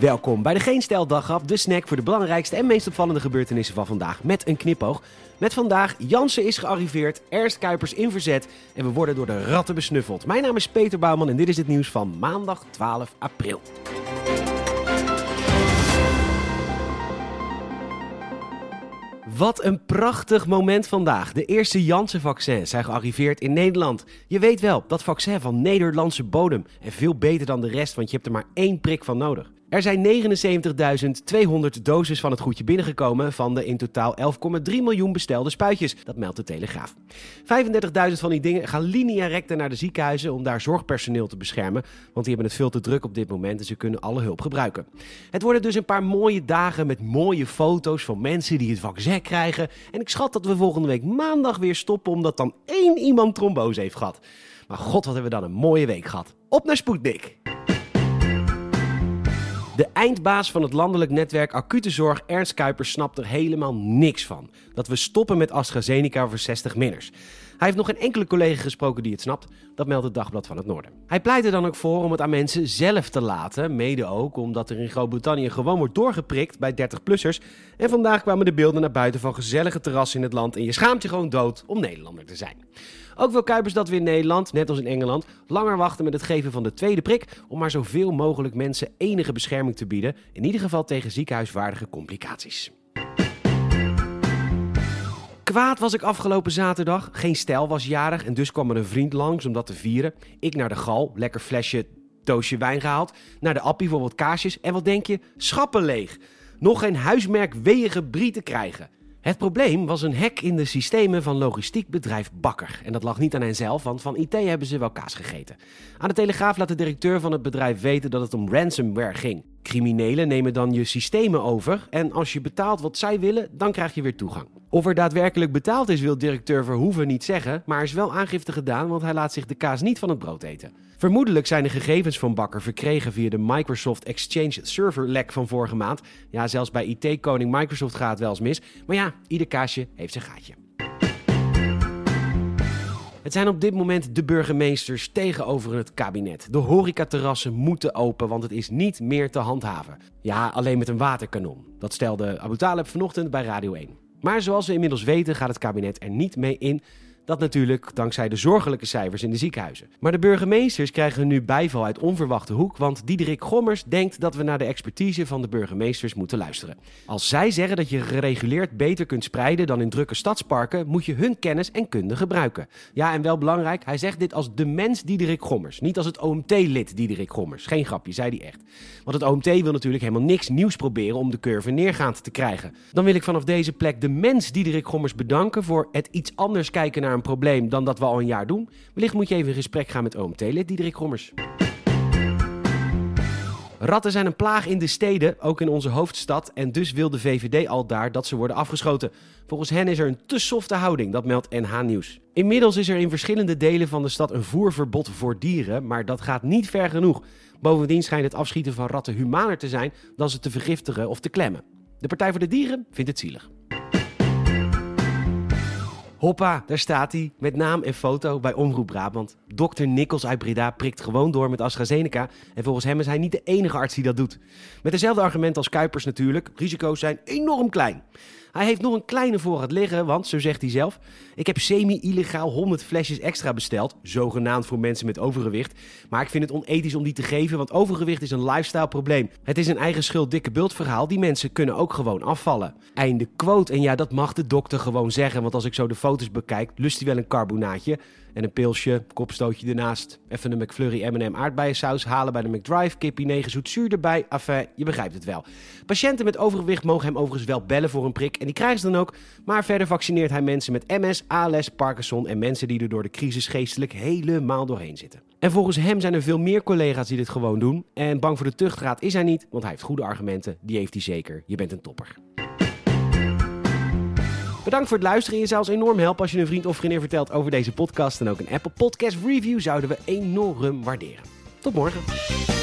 Welkom bij de Geen Daggrap, de snack voor de belangrijkste en meest opvallende gebeurtenissen van vandaag met een knipoog. Met vandaag, Jansen is gearriveerd, Ernst Kuipers in verzet en we worden door de ratten besnuffeld. Mijn naam is Peter Bouwman en dit is het nieuws van maandag 12 april. Wat een prachtig moment vandaag. De eerste Janssen-vaccins zijn gearriveerd in Nederland. Je weet wel, dat vaccin van Nederlandse bodem. En veel beter dan de rest, want je hebt er maar één prik van nodig. Er zijn 79.200 doses van het goedje binnengekomen van de in totaal 11,3 miljoen bestelde spuitjes. Dat meldt de Telegraaf. 35.000 van die dingen gaan linea recta naar de ziekenhuizen om daar zorgpersoneel te beschermen. Want die hebben het veel te druk op dit moment en ze kunnen alle hulp gebruiken. Het worden dus een paar mooie dagen met mooie foto's van mensen die het vaccin krijgen. En ik schat dat we volgende week maandag weer stoppen omdat dan één iemand trombose heeft gehad. Maar god, wat hebben we dan een mooie week gehad. Op naar Sputnik! De eindbaas van het landelijk netwerk acute zorg, Ernst Kuipers, snapt er helemaal niks van. Dat we stoppen met AstraZeneca voor 60 minners. Hij heeft nog geen enkele collega gesproken die het snapt. Dat meldt het Dagblad van het Noorden. Hij pleit er dan ook voor om het aan mensen zelf te laten. Mede ook omdat er in Groot-Brittannië gewoon wordt doorgeprikt bij 30-plussers. En vandaag kwamen de beelden naar buiten van gezellige terrassen in het land. En je schaamt je gewoon dood om Nederlander te zijn. Ook wil Kuipers dat we in Nederland, net als in Engeland, langer wachten met het geven van de tweede prik. Om maar zoveel mogelijk mensen enige bescherming te bieden. In ieder geval tegen ziekenhuiswaardige complicaties. Kwaad was ik afgelopen zaterdag. Geen stijl was jarig en dus kwam er een vriend langs om dat te vieren. Ik naar de gal, lekker flesje doosje wijn gehaald. Naar de appie voor wat kaasjes. En wat denk je? Schappen leeg. Nog geen huismerk brie te krijgen. Het probleem was een hack in de systemen van logistiek bedrijf Bakker. En dat lag niet aan hen zelf, want van IT hebben ze wel kaas gegeten. Aan de Telegraaf laat de directeur van het bedrijf weten dat het om ransomware ging. Criminelen nemen dan je systemen over en als je betaalt wat zij willen, dan krijg je weer toegang. Of er daadwerkelijk betaald is, wil directeur Verhoeven niet zeggen, maar is wel aangifte gedaan, want hij laat zich de kaas niet van het brood eten. Vermoedelijk zijn de gegevens van Bakker verkregen via de Microsoft Exchange Server lek van vorige maand. Ja, zelfs bij IT-koning Microsoft gaat het wel eens mis. Maar ja, ieder kaasje heeft zijn gaatje. Het zijn op dit moment de burgemeesters tegenover het kabinet. De horecaterrassen moeten open, want het is niet meer te handhaven. Ja, alleen met een waterkanon. Dat stelde Abu Talib vanochtend bij Radio 1. Maar zoals we inmiddels weten gaat het kabinet er niet mee in dat natuurlijk dankzij de zorgelijke cijfers in de ziekenhuizen. Maar de burgemeesters krijgen nu bijval uit onverwachte hoek, want Diederik Gommers denkt dat we naar de expertise van de burgemeesters moeten luisteren. Als zij zeggen dat je gereguleerd beter kunt spreiden dan in drukke stadsparken, moet je hun kennis en kunde gebruiken. Ja, en wel belangrijk, hij zegt dit als de mens Diederik Gommers, niet als het OMT-lid Diederik Gommers. Geen grapje, zei hij echt. Want het OMT wil natuurlijk helemaal niks nieuws proberen om de curve neergaand te krijgen. Dan wil ik vanaf deze plek de mens Diederik Gommers bedanken voor het iets anders kijken naar een probleem dan dat we al een jaar doen. Wellicht moet je even in gesprek gaan met OMT-lid Diederik Gommers. Ratten zijn een plaag in de steden, ook in onze hoofdstad. En dus wil de VVD al daar dat ze worden afgeschoten. Volgens hen is er een te softe houding, dat meldt NH Nieuws. Inmiddels is er in verschillende delen van de stad een voerverbod voor dieren, maar dat gaat niet ver genoeg. Bovendien schijnt het afschieten van ratten humaner te zijn dan ze te vergiftigen of te klemmen. De Partij voor de Dieren vindt het zielig. Hoppa, daar staat hij, met naam en foto bij Omroep Brabant. Dr. Nikkels uit Breda prikt gewoon door met AstraZeneca. En volgens hem is hij niet de enige arts die dat doet. Met dezelfde argument als Kuipers natuurlijk. Risico's zijn enorm klein. Hij heeft nog een kleine voorraad liggen, want zo zegt hij zelf: Ik heb semi-illegaal 100 flesjes extra besteld, zogenaamd voor mensen met overgewicht. Maar ik vind het onethisch om die te geven, want overgewicht is een lifestyle probleem. Het is een eigen schuld dikke bult verhaal. Die mensen kunnen ook gewoon afvallen. Einde quote. En ja, dat mag de dokter gewoon zeggen, want als ik zo de foto's bekijk, lust hij wel een carbonaatje. En een pilsje, kopstootje ernaast. Even een McFlurry M&M aardbeiensaus halen bij de McDrive. Kippie 9 zoet zuur erbij. Enfin, je begrijpt het wel. Patiënten met overgewicht mogen hem overigens wel bellen voor een prik. En die krijgen ze dan ook. Maar verder vaccineert hij mensen met MS, ALS, Parkinson... en mensen die er door de crisis geestelijk helemaal doorheen zitten. En volgens hem zijn er veel meer collega's die dit gewoon doen. En bang voor de tuchtraad is hij niet, want hij heeft goede argumenten. Die heeft hij zeker. Je bent een topper. Bedankt voor het luisteren. Je zou ons enorm helpen als je een vriend of vriendin vertelt over deze podcast. En ook een Apple Podcast Review zouden we enorm waarderen. Tot morgen.